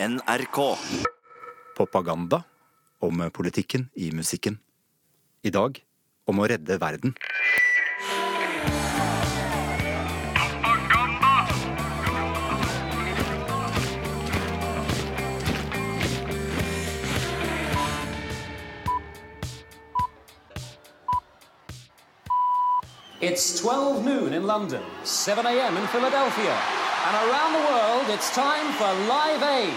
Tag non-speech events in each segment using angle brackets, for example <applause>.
NRK. Propaganda om politikken i musikken. I dag om å redde verden. It's 12 noon in London, 7 a.m. in Philadelphia, and around the world it's time for Live Aid.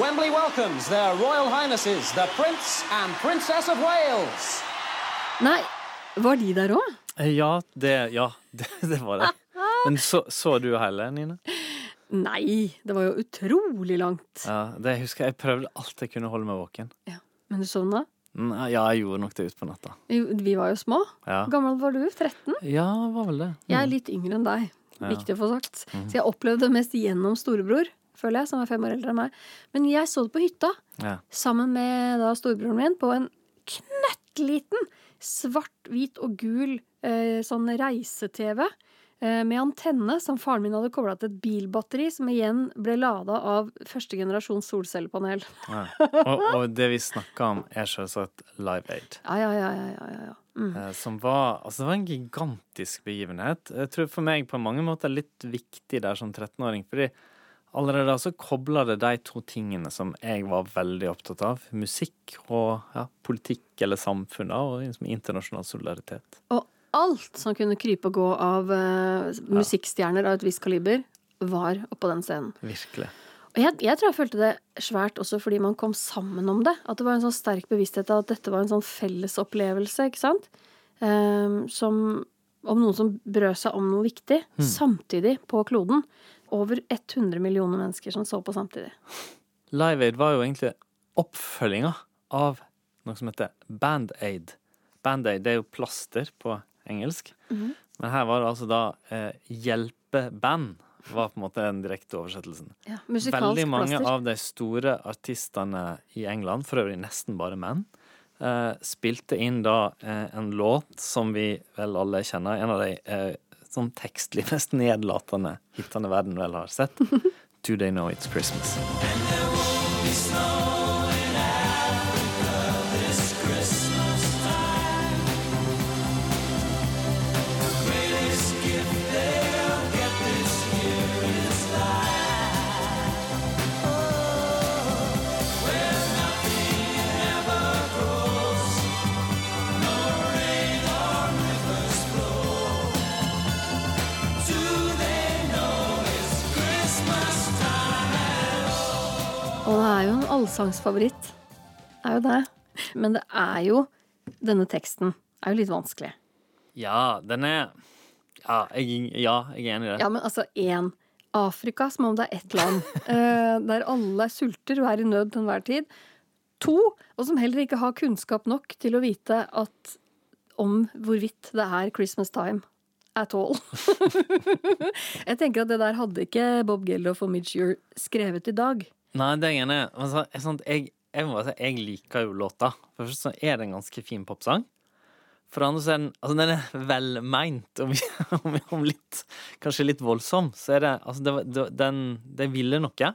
Wembley welcomes their Royal Highnesses, the Prince and Princess of Wales. Nei, var de der òg? Ja, det, ja, <laughs> det, det var det. <laughs> Men så, så du hele, Nina? Nei, det var jo utrolig langt. Ja, det jeg husker jeg prøvde alt jeg kunne holde meg våken. Ja. Men du sovna? Mm, Ja, jeg gjorde nok det utpå natta. Vi vi var jo små. Ja. Gammel var du? 13? ja, var vel det. Jeg er litt yngre enn deg. Ja. Viktig å få sagt. Så jeg opplevde det mest gjennom storebror, føler jeg, som er fem år eldre enn meg. Men jeg så det på hytta, Ja. sammen med da storebroren min, på en knøttliten svart, hvit og gul eh, sånn reise-TV. Eh, Med antenne som faren min hadde kobla til et bilbatteri, som igjen ble lada av første generasjons solcellepanel. Ja. <laughs> Og, og det vi snakka om, er selvsagt Live Aid. Ja, ja, ja. ja, ja, ja. Mm. eh, Som var Altså, det var en gigantisk begivenhet. Jeg tror for meg på mange måter litt viktig der som 13-åring, fordi allerede da så kobla det de to tingene som jeg var veldig opptatt av. Musikk og ja, politikk eller samfunn, og liksom internasjonal solidaritet. Og alt som kunne krype og gå av uh, musikkstjerner av et visst kaliber, var oppå den scenen. Virkelig. Og jeg, jeg tror jeg følte det svært også fordi man kom sammen om det. At det var en sånn sterk bevissthet av at dette var en sånn fellesopplevelse, ikke sant? Um, som om noen som brød seg om noe viktig, samtidig på kloden. Over 100 millioner mennesker som så på samtidig. Live Aid var jo egentlig oppfølginga av noe som heter Band-Aid. Band-Aid det er jo plaster på engelsk. Men her var det altså da eh, hjelpeband, var på en måte den direkte oversettelsen. Ja, Veldig mange plaster. av de store artistene i England, for øvrig nesten bare menn, eh, spilte inn da eh, en låt som vi vel alle kjenner. En av de eh, sånn tekstlig <laughs> mest nedlatende hitene verden vel har sett. Do They Know It's Christmas. Og allsangsfavoritt. Er jo det. Men det er jo Denne teksten er jo litt vanskelig. Ja, den er Ja, jeg, ja, jeg er enig i det. Ja, men altså én. Afrika, som om det er ett land. <laughs> eh, der alle sulter og er i nød til enhver tid. To, og som heller ikke har kunnskap nok til å vite at om hvorvidt det er Christmas time at all. <laughs> <laughs> jeg tenker at det der hadde ikke Bob Geldof og Midge skrevet i dag. Nei, det er enig. Altså, sant, jeg, jeg må si, jeg liker jo låta. For først så er det en ganske fin popsang. For det andre så er den Altså, den er velmeint, om, <laughs> om, om litt Kanskje litt voldsom. Så er det Altså, det, det, den Det ville noe.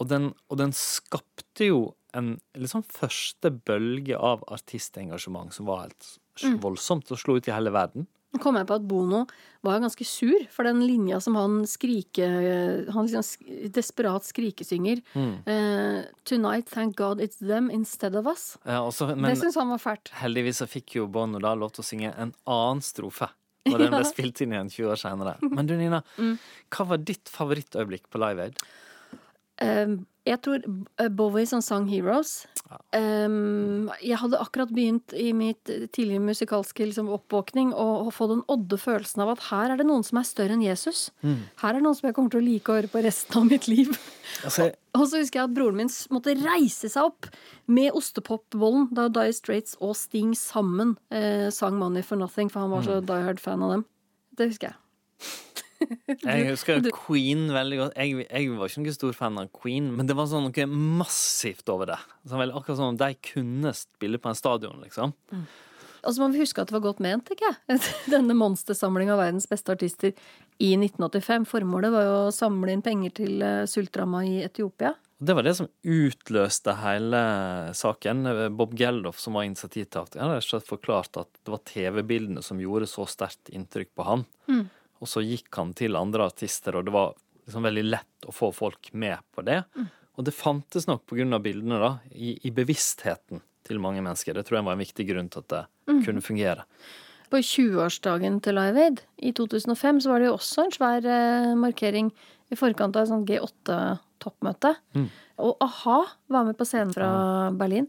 Og den, og den skapte jo en liksom første bølge av artistengasjement som var helt voldsomt, og slo ut i hele verden. Nå kom jeg på at Bono var ganske sur for den linja som han skrike... Han liksom desperat skrikesynger. Eh, 'Tonight, thank God it's them instead of us'. Ja, også, men, det syns han var fælt. Heldigvis så fikk jo Bono da lov til å synge en annen strofe. Og den ble <laughs> spilt inn igjen 20 år senere. <laughs> Men du Nina, hva var ditt favorittøyeblikk på Live Aid? Eh, jeg tror eh, Bowie som sang 'Heroes'. Um, jeg hadde akkurat begynt i mitt tidligere musikalske liksom, oppvåkning å og få den odde følelsen av at her er det noen som er større enn Jesus. Her er det noen som jeg kommer til å like å høre på resten av mitt liv. <laughs> Altså, Og så husker jeg at broren min måtte reise seg opp med ostepopbollen da Die Straits og Sting sammen eh, sang 'Money for Nothing', for han var så die hard fan av dem. Det husker jeg. <laughs> Jeg husker Queen veldig godt. Jeg, jeg var ikke noen stor fan av Queen, men det var sånn noe massivt over det. Sånn, vel, akkurat som om de kunne spille på en stadion, liksom. Og så må vi huske at det var godt ment, tenker jeg. <laughs> Denne monstersamlinga av verdens beste artister i 1985. Formålet var jo å samle inn penger til eh, sultramma i Etiopia. Det var det som utløste hele saken. Bob Geldof, som var initiativtaker, hadde rett og slett forklart at det var TV-bildene som gjorde så sterkt inntrykk på han. Og så gikk han til andre artister, og det var liksom veldig lett å få folk med på det. Og det fantes nok av bildene da, i, i bevisstheten til mange mennesker. Det tror jeg var en viktig grunn til at det kunne fungere. På 20-årsdagen til Live Aid i 2005 så var det jo også en svær eh, markering i forkant av et sånt G8-toppmøte. Og a-ha var med på scenen fra Berlin.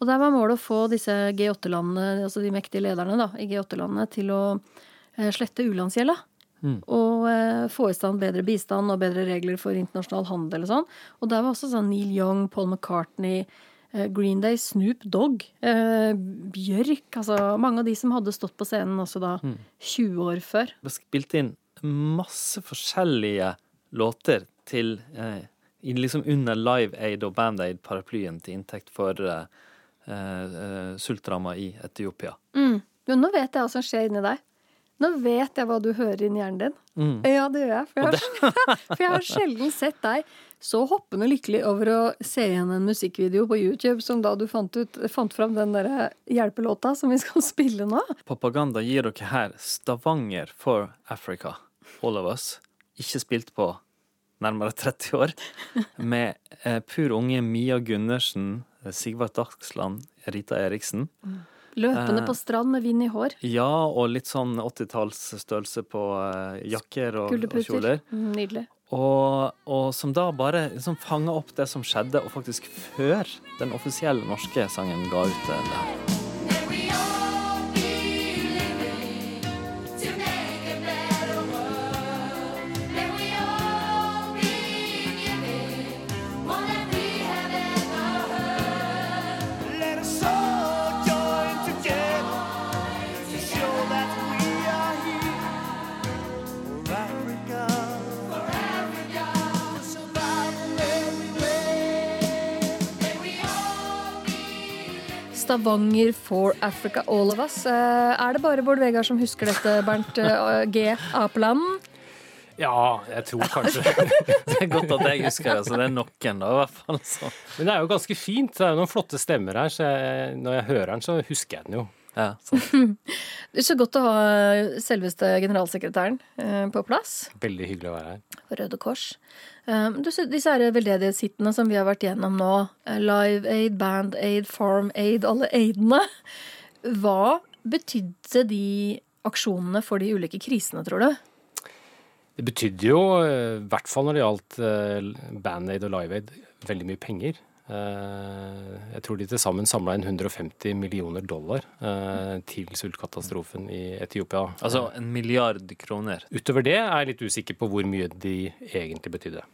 Og der var målet å få disse G8-landene, altså de mektige lederne da, i G8-landene, til å eh, slette u-landsgjelda. Og eh, få i stand bedre bistand og bedre regler for internasjonal handel og sånn. Og der var også sånn Neil Young, Paul McCartney, eh, Green Day, Snoop Dogg, eh, Bjørk Altså mange av de som hadde stått på scenen også da 20 år før. Det spilte inn masse forskjellige låter til eh, liksom under Live Aid og Band Aid-paraplyen til inntekt for sultdrama eh, sultramma i Etiopia. Men nå vet jeg hva som skjer inni deg. Nå vet jeg hva du hører inni hjernen din. Ja, det gjør jeg. For jeg, har, <laughs> for jeg har sjelden sett deg så hoppende lykkelig over å se igjen en musikkvideo på YouTube som da du fant, ut, fant fram den der hjelpelåta som vi skal <laughs> spille nå. Propaganda gir dere her Stavanger for Africa, All of Us. Ikke spilt på nærmere 30 år. Med eh, pur unge Mia Gundersen, Sigvart Dagsland, Rita Eriksen. Løpende Eh. på strand med vind i hår. Ja, og litt sånn 80-tallsstørrelse på eh, jakker og, og kjoler. Mm, Nydelig. Og, og som da bare liksom fanga opp det som skjedde, og faktisk før den offisielle norske sangen ga ut det Stavanger for Africa, all of us. Eh, Er det bare Bård Vegar som husker dette, Bernt eh, G. Apeland? Ja, jeg tror kanskje <laughs> Det er godt at jeg husker det, så det er noen, da, i hvert fall. Så. Men det er jo ganske fint. Det er jo noen flotte stemmer her, så jeg, når jeg hører den, så husker jeg den jo. Ja. <laughs> Det er så godt å ha selveste generalsekretæren eh, på plass. Veldig hyggelig å være her. for Røde Kors. Um, du, disse her veldedighetshitene som vi har vært gjennom nå, eh, Live Aid, Band Aid, Farm Aid, alle aidene. Hva betydde de aksjonene for de ulike krisene, tror du? Det betydde jo, eh, i hvert fall når det gjaldt eh, Band-Aid og Live Aid, veldig mye penger. Eh, Jeg tror de til sammen samla inn 150 millioner dollar eh, til sultkatastrofen i Etiopia. Altså en milliard kroner. Utover det er jeg litt usikker på hvor mye de egentlig betydde.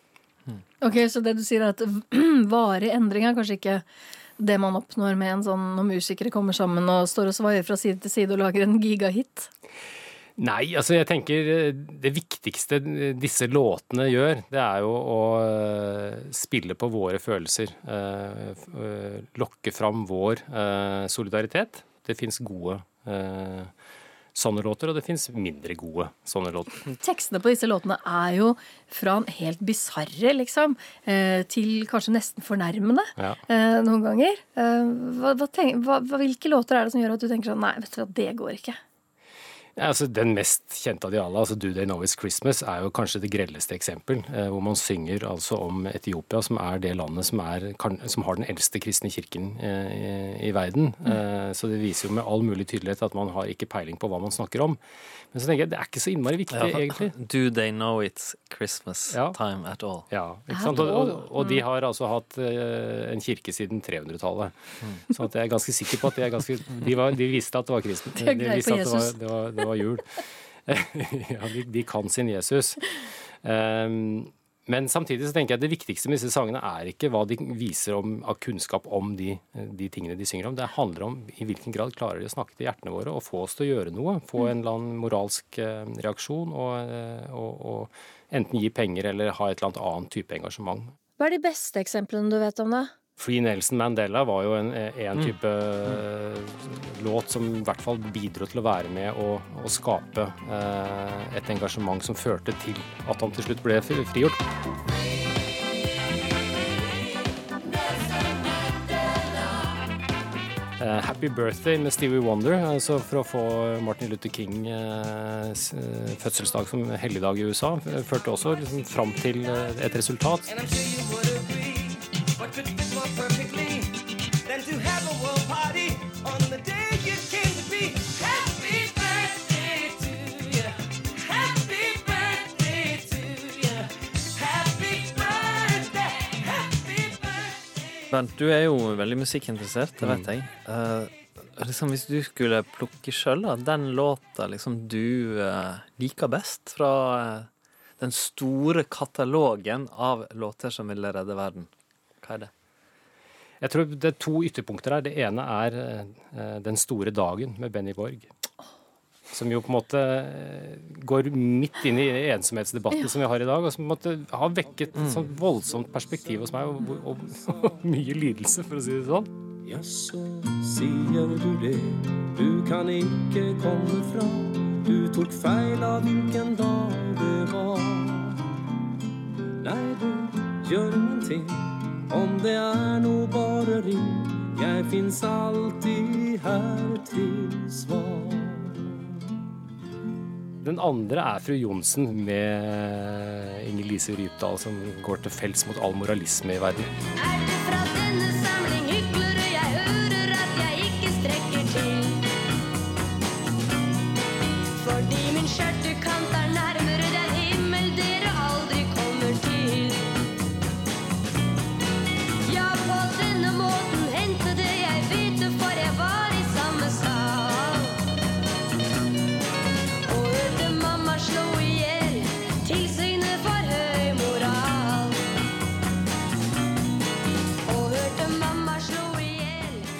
Ok, Så det du sier er at <clears throat> varig endring er kanskje ikke det man oppnår med en sånn når musikere kommer sammen og står og svaier fra side til side og lager en gigahit? Nei, altså jeg tenker eh, det viktigste disse låtene gjør, det er jo å eh, spille på våre følelser. eh, eh, Lokke fram vår eh, solidaritet. Det fins gode eh, sånne låter, og det fins mindre gode sånne låter. <laughs> Tekstene på disse låtene er jo fra en helt bisarre, liksom, eh, til kanskje nesten fornærmende Ja. eh, noen ganger. Eh, Hva, hva tenk, hva, hvilke låter er det som gjør at du tenker sånn Nei, vet du hva, det går ikke. Ja, altså Den mest kjente av de alle, altså Do They Know It's Christmas, er jo kanskje det grelleste eksempel. Eh, hvor man synger altså om Etiopia, som er det landet som, er, som har den eldste kristne kirken eh, i, i verden. Eh, så det viser jo med all mulig tydelighet at man har ikke peiling på hva man snakker om. Men så tenker jeg det er ikke så innmari viktig, egentlig. <laughs> Do they know it's Christmas Ja. time at all? Ja, ikke sant? Og, og, og de har altså hatt en kirke siden 300-tallet. Så at jeg er ganske sikker på at de er ganske De, var, de visste at det var kristen. <laughs> De er greie visste at det var, Jesus. det var, det var jul. <laughs> ja, de, de kan sin Jesus. Um, men samtidig så tenker jeg det viktigste med disse sangene er ikke hva de viser om, av kunnskap om de, de tingene de synger om. Det handler om i hvilken grad klarer de å snakke til hjertene våre og få oss til å gjøre noe. Få en eller annen moralsk eh, reaksjon og, eh, og, og enten gi penger eller ha et eller annet annet type engasjement. Hva er de beste eksemplene du vet om det? Free Nelson Mandela var jo en, en type mm. låt som i hvert fall bidro til å være med og, og skape eh, et engasjement som førte til at han til slutt ble frigjort. Eh, Happy Birthday med Stevie Wonder. Altså for å få Martin Luther King eh, fødselsdag som helligdag i USA førte også liksom fram til et resultat. Bernt, du er jo veldig musikkinteressert, det vet jeg. Uh, liksom, hvis du skulle plukke sjøl, den låta liksom du uh, liker best fra uh, den store katalogen av låter som ville redde verden, hva er det? Jeg tror det er to ytterpunkter her. Det ene er eh, Den store dagen med Benny Borg. Som jo på en måte eh, går midt inn i ensomhetsdebatten som vi har i dag, og som på en måte har vekket et sånt voldsomt perspektiv hos meg, og, og, og <laughs> mye lidelse, for å si det sånn. Jaså, sier du det? Du kan ikke komme fra. Du tok feil av hvilken dag det var. Nei, du gjør ingenting. Om det er noe, bare ring. Jeg fins alltid her til svar. Den andre er fru Johnsen med Inger Lise Rypdal, som går til felts mot all moralisme i verden. Er det fra denne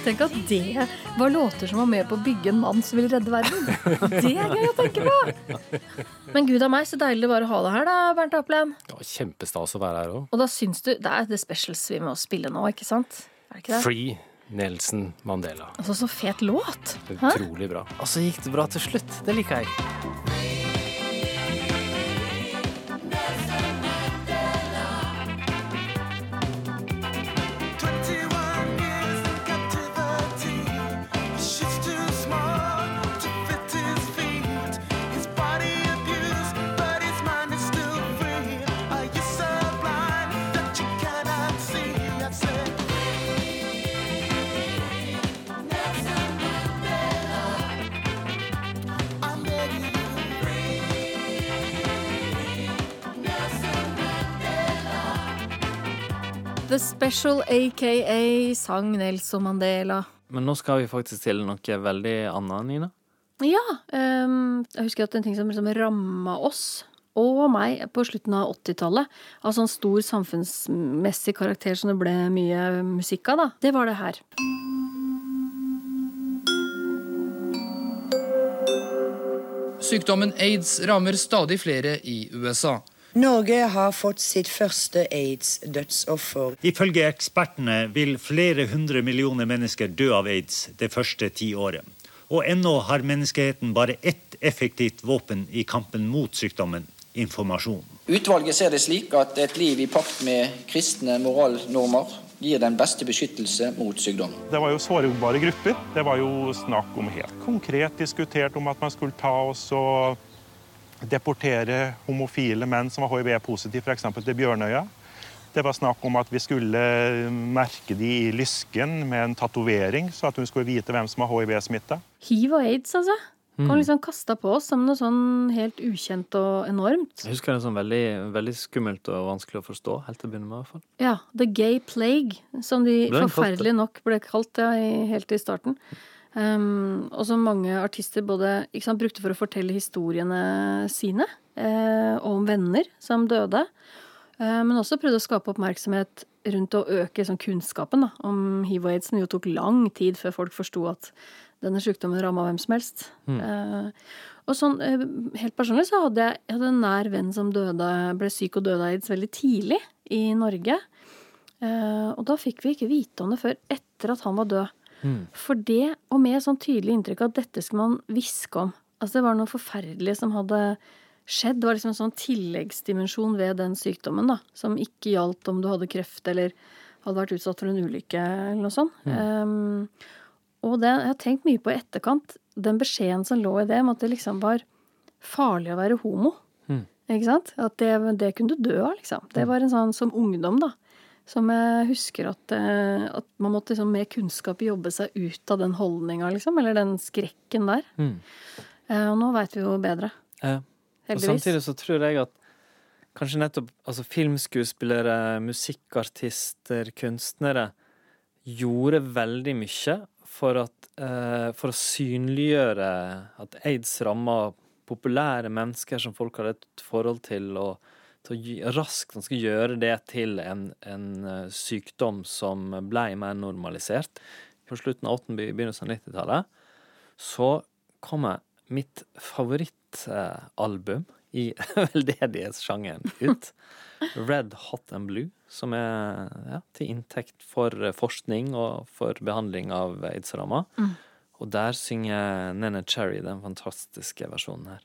Tenk at det var låter som var med på å bygge en mann som ville redde verden. Det er gøy å tenke på! Men gud a meg, så deilig det var å ha deg her, da, Bernt Aplen. Det var kjempestas å være her òg. Og da syns du Det er The Specials vi må spille nå, ikke sant? Er det ikke det? Free Nelson Mandela. Altså, så fet låt! Utrolig bra. Og så gikk det bra til slutt. Det liker jeg. The Special aka sang Nelson Mandela. Men nå skal vi faktisk til noe veldig annet, Nina. Ja, Um, jeg husker at en ting som liksom ramma oss og meg på slutten av 80-tallet, av sånn stor samfunnsmessig karakter som det ble mye musikk av, da, det var det her. Sykdommen aids rammer stadig flere i USA. Norge har fått sitt første aids-dødsoffer. Ifølge ekspertene vil flere hundre millioner mennesker dø av aids det første tiåret. Og ennå har menneskeheten bare ett effektivt våpen i kampen mot sykdommen informasjon. Utvalget ser det slik at et liv i pakt med kristne moralnormer gir den beste beskyttelse mot sykdom. Det var jo sårbare grupper. Det var jo snakk om helt konkret diskutert om at man skulle ta oss og deportere homofile menn som var hiv-positive, f.eks. til Bjørnøya. Det var snakk om at vi skulle merke de i lysken med en tatovering, så at hun skulle vite hvem som var hiv-smitta. Hiv og aids, altså. Mm. Kom liksom kasta på oss som noe sånn helt ukjent og enormt. Jeg husker det som veldig, veldig skummelt og vanskelig å forstå, helt til å begynne med. i hvert fall. Ja, The Gay Plague, som de forferdelig nok ble kalt ja, helt i starten. Um, og som mange artister både sant, brukte for å fortelle historiene sine, eh, om venner som døde. Eh, men også prøvde å skape oppmerksomhet rundt å øke sånn, kunnskapen da, om hiv og aids, Det jo tok lang tid før folk forsto at denne sykdommen ramma hvem som helst. Mm. Eh, og sånn, eh, helt personlig så hadde jeg, jeg hadde en nær venn som døde, ble syk og døde av aids veldig tidlig i Norge. Eh, og da fikk vi ikke vite om det før etter at han var død. For det, og med sånn tydelig inntrykk av at dette skulle man hviske om. Altså Det var noe forferdelig som hadde skjedd. Det var liksom en sånn tilleggsdimensjon ved den sykdommen, da. Som ikke gjaldt om du hadde kreft eller hadde vært utsatt for en ulykke eller noe sånt. Um, Og det, jeg har tenkt mye på i etterkant, den beskjeden som lå i det, om at det liksom var farlig å være homo. Mm. Ikke sant? At det, det kunne du dø av, liksom. Det var en sånn som ungdom, da. Som jeg husker at, eh, at man måtte liksom med kunnskap jobbe seg ut av den holdninga, liksom. Eller den skrekken der. Mm. Eh, Og nå veit vi jo bedre. Ja. Og samtidig så tror jeg at kanskje nettopp altså filmskuespillere, musikkartister, kunstnere gjorde veldig mye for, at, eh, for å synliggjøre at aids ramma populære mennesker som folk hadde et forhold til, og til å raskt han skal gjøre det til en, en eh, sykdom som ble mer normalisert. På slutten av 80- begynnelsen av 90-tallet så kommer mitt favorittalbum i <laughs> veldedighetssjangeren ut. Red Hot and Blue, som er ja, til inntekt for forskning og for behandling av aids-ramma. Mm. Og der synger Nene Cherry den fantastiske versjonen her.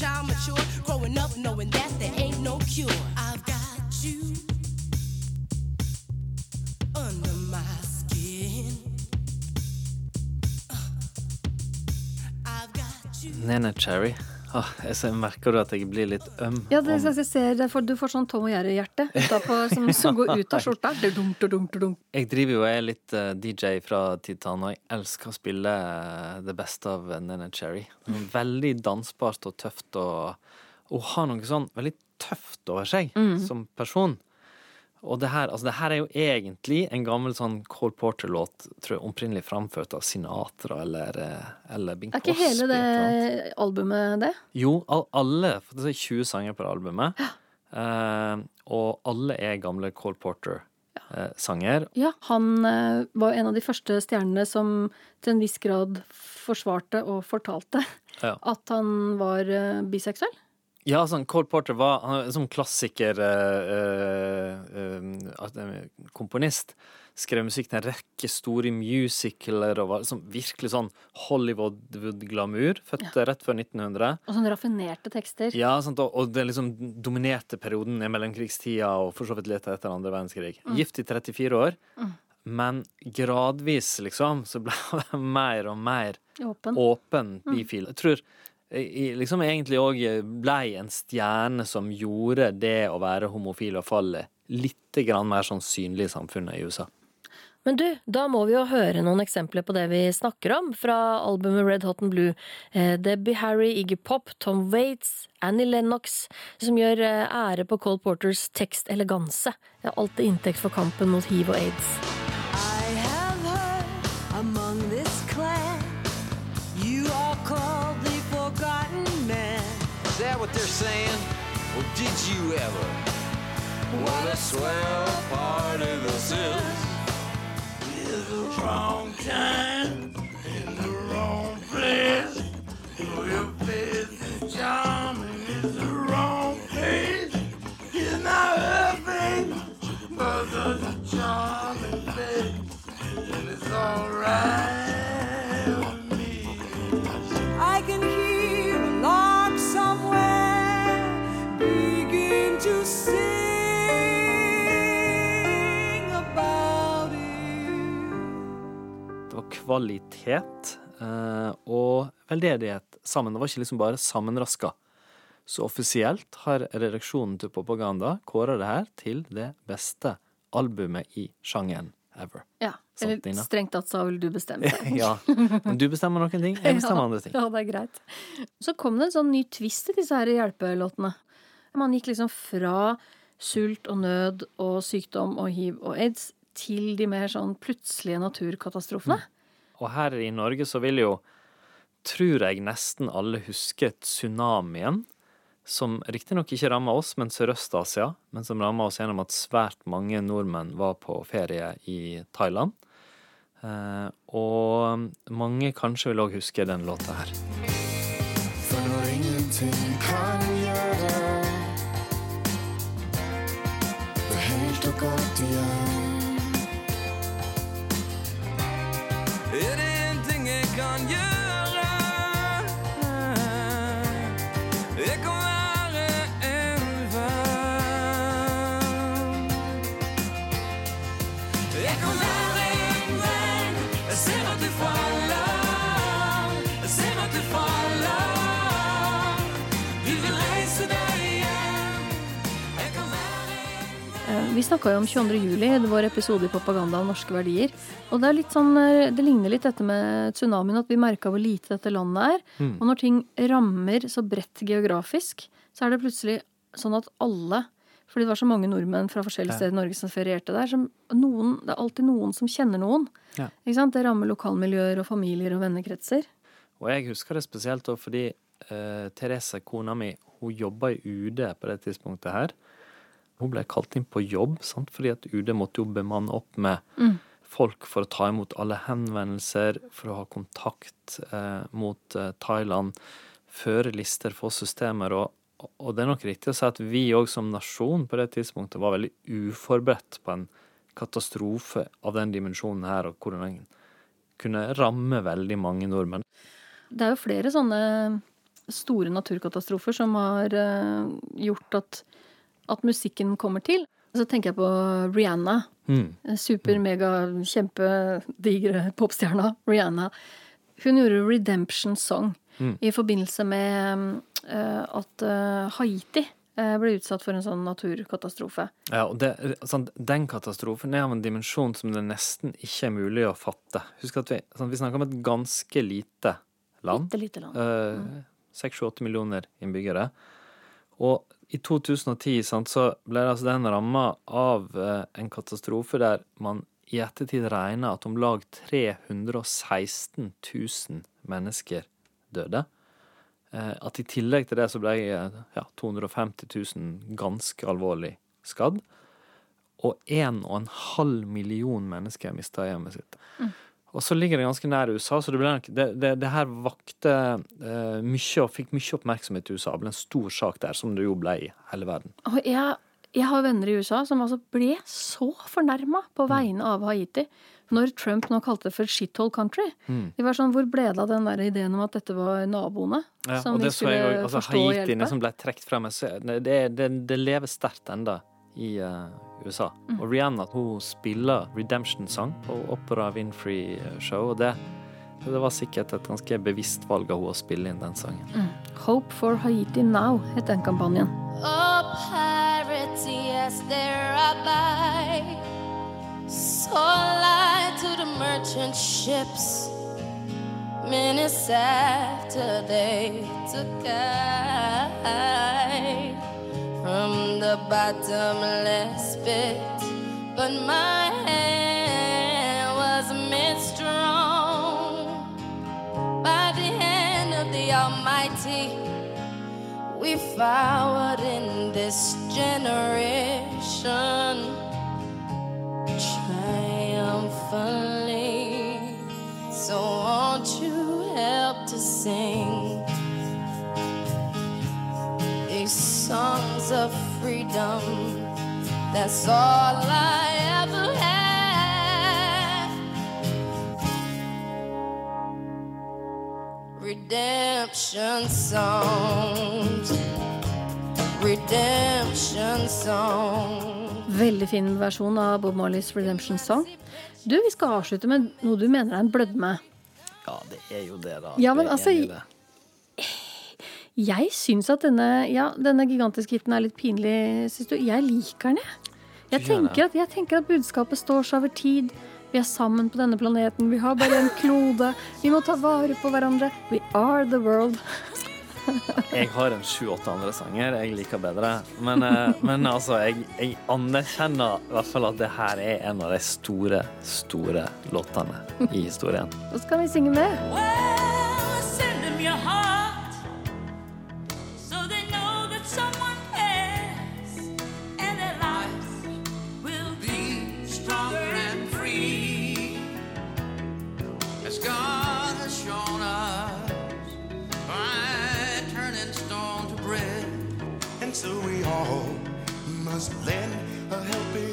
child mature, growing up knowing that there ain't no cure. I've got you under my skin. Uh, I've got you. Nene Cherry. Ah, jeg merker du at jeg blir litt øm? Ja, det, om- jeg ser, for du får sånn Tom og Jerry-hjerte som, som går ut av skjorta. Dunk, dunk, dunk. Jeg driver jo og er litt uh, DJ fra annen, og jeg elsker å spille uh, det beste av Nene Cherry. Er Veldig dansbart og tøft, og, og har noe sånn veldig tøft over seg Mm. som person. Og det her, altså det her er jo egentlig en gammel sånn Cole Porter-låt, tror jeg opprinnelig framført av Sinatra eller, eh, eller Bing Er ikke Crosby. hele det albumet det? Jo, alle. For det er 20 sanger på det albumet. Eh, og alle er gamle Cole Porter-sanger. Ja, han eh, var en av de første stjernene som til en viss grad forsvarte og fortalte Ja. at han var eh, biseksuell. Ja, sånn, Cole Porter var han som klassiker Øh, eh, eh, eh, komponist. Skrev musikk til en rekke store musicaler og var sånn, virkelig sånn Hollywood-glamour. Født rett før 1900. Og sånne raffinerte tekster. Ja, sant, og, og det liksom dominerte perioden i mellomkrigstida og for så vidt litt etter andre verdenskrig. Mm. Gift i 34 år, Mm. men gradvis, liksom, så ble han <laughs> mer og mer Åpen. åpen Mm. bifil. Jeg tror jeg jeg liksom egentlig òg blei en stjerne som gjorde det å være homofil og falle litt mer sånn synlig i samfunnet i USA. Men du, da må vi jo høre noen eksempler på det vi snakker om fra albumet Red Hot and Blue. Eh, Debbie Harry, Iggy Pop, Tom Waits, Annie Lennox, som gjør eh, ære på Cole Porters teksteleganse. eleganse. alt til inntekt for kampen mot hiv og aids. Did you ever want a swell part of the Wrong time. Kvalitet eh, og veldedighet sammen. Det var ikke liksom bare sammenraska. Så offisielt har redaksjonen til Propaganda kåra det her til det beste albumet i sjangeren ever. Ja, eller strengt tatt så har vel du bestemt <laughs> det. ja. Men du bestemmer noen ting, jeg <laughs> bestemmer andre ting. Ja, det er greit. Så kom det en sånn ny twist i disse her hjelpelåtene. Man gikk liksom fra sult og nød og sykdom og hiv og aids til de mer sånn plutselige naturkatastrofene. Og her i Norge så vil jo, tror jeg nesten alle huske tsunamien, som riktignok ikke ramma oss, men Sørøst-Asia, men som ramma oss gjennom at svært mange nordmenn var på ferie i Thailand. Eh, og mange kanskje vil òg huske den låta her. For når ingenting kan gjøre det helt og godt igjen. Er det en ting jeg kan gjøre? Jeg kan være en venn. Jeg kan være Vi snakka jo om 22. juli, det vår episode i Propaganda om norske verdier. Og det er litt sånn, eh, det ligner litt dette med tsunamien, at vi merka hvor lite dette landet er. Mm. Og når ting rammer så bredt geografisk, så er det plutselig sånn at alle fordi det var så mange nordmenn fra forskjellige steder i Norge som ferierte der. Som noen, det er alltid noen som kjenner noen. Ja. Det rammer lokalmiljøer og familier og vennekretser. Og jeg husker det spesielt også fordi uh, Therese, kona mi, hun jobba i UD på det tidspunktet her. Hun ble kalt inn på jobb, sant? fordi at UD måtte jo bemanne opp med Mm. folk for å ta imot alle henvendelser, for å ha kontakt eh, mot eh, Thailand, føre lister, for systemer. Og, og det er nok riktig å si at vi òg som nasjon på det tidspunktet var veldig uforberedt på en katastrofe av den dimensjonen her, og hvordan den kunne ramme veldig mange nordmenn. Det er jo flere sånne store naturkatastrofer som har eh, gjort at, at musikken kommer til. Så tenker jeg på Rihanna. Mm. Super, mega, kjempedigre popstjerna Rihanna. Hun gjorde Redemption Song Mm. i forbindelse med uh, at uh, Haiti eh, ble utsatt for en sånn naturkatastrofe. Ja, og det, sånn, Den katastrofen er av en dimensjon som det nesten ikke er mulig å fatte. Husk at Vi, sånn, vi snakker om et ganske lite land. Bitte lite land. Eh, 6-8 millioner innbyggere. Og i 2010 sant, så ble altså den ramma av eh, en katastrofe der man i ettertid regna at om lag 316 000 mennesker døde. Eh, at i tillegg til det så ble eh, ja, 250 000 ganske alvorlig skadd. Og 1,5 million mennesker mista hjemmet sitt. Mm. Og så ligger det ganske nær USA, så det, ble, det, det, det her vakte uh, mye og fikk mye oppmerksomhet i USA. Det ble en stor sak der, som det jo ble i hele verden. Og jeg, jeg har venner i USA som altså ble så fornærma på Mm. vegne av Haiti når Trump nå kalte det for shithole country. Mm. De var sånn, Hvor ble det av den der ideen om at dette var naboene? Ja, som og det så jeg skulle altså forstå og Haiti som ble trukket frem. det, det, det lever sterkt enda i eh, USA. Mm. Og Rihanna hun spiller Redemption-sang på Opera Winfrey Show, og det, det var sikkert et ganske bevisst valg av hun å spille inn den sangen. Mm. Hope for Haiti Now het den kampanjen. Oh, pirates, yes, they're rabbi. So lie to the merchant ships. Minutes after they took I from the bottomless pit. But my hand was made strong by the hand of the Almighty. We forward in this generation triumphantly. So won't you help to sing songs of freedom? That's all I ever had. Redemption songs. Redemption songs. Veldig fin versjon av Bob Marleys Redemption Song. Du, Vi skal avslutte med noe du mener er en blødme. Ja, det er jo det, da. Ja, men altså, det. Jeg syns at denne, ja, denne gigantiske hiten er litt pinlig. Syns du? Jeg liker den, jeg. Jeg tenker, at, jeg tenker at budskapet står seg over tid. Vi er sammen på denne planeten. Vi har bare en klode. Vi må ta vare på hverandre. We are the world. <laughs> Jeg har en sju-åtte andre sanger jeg liker bedre. Men, eh, men altså, jeg, jeg anerkjenner i hvert fall at det her er en av de store, store låtene i historien. <laughs> Da skal vi synge med. Must lend a helping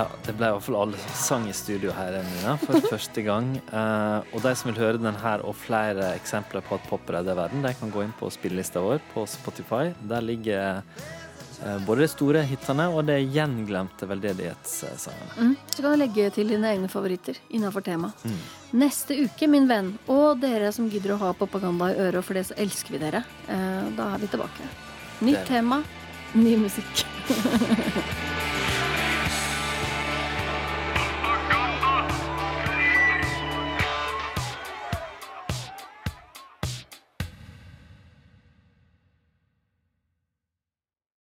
Ja, Det ble i hvert fall alle som sang i studio her Nina, for <laughs> første gang. Uh, og de som vil høre den her og flere eksempler på at pop redder verden, de kan gå inn på spillelista vår på Spotify. Der ligger uh, både de store hitene og de gjenglemte veldedighetssangene. Mm. Så kan du legge til dine egne favoritter innafor temaet. Mm. Neste uke, min venn, og dere som gidder å ha propaganda i øret, for det så elsker vi dere, Uh, da er vi tilbake. Nytt tema, ny musikk. <laughs>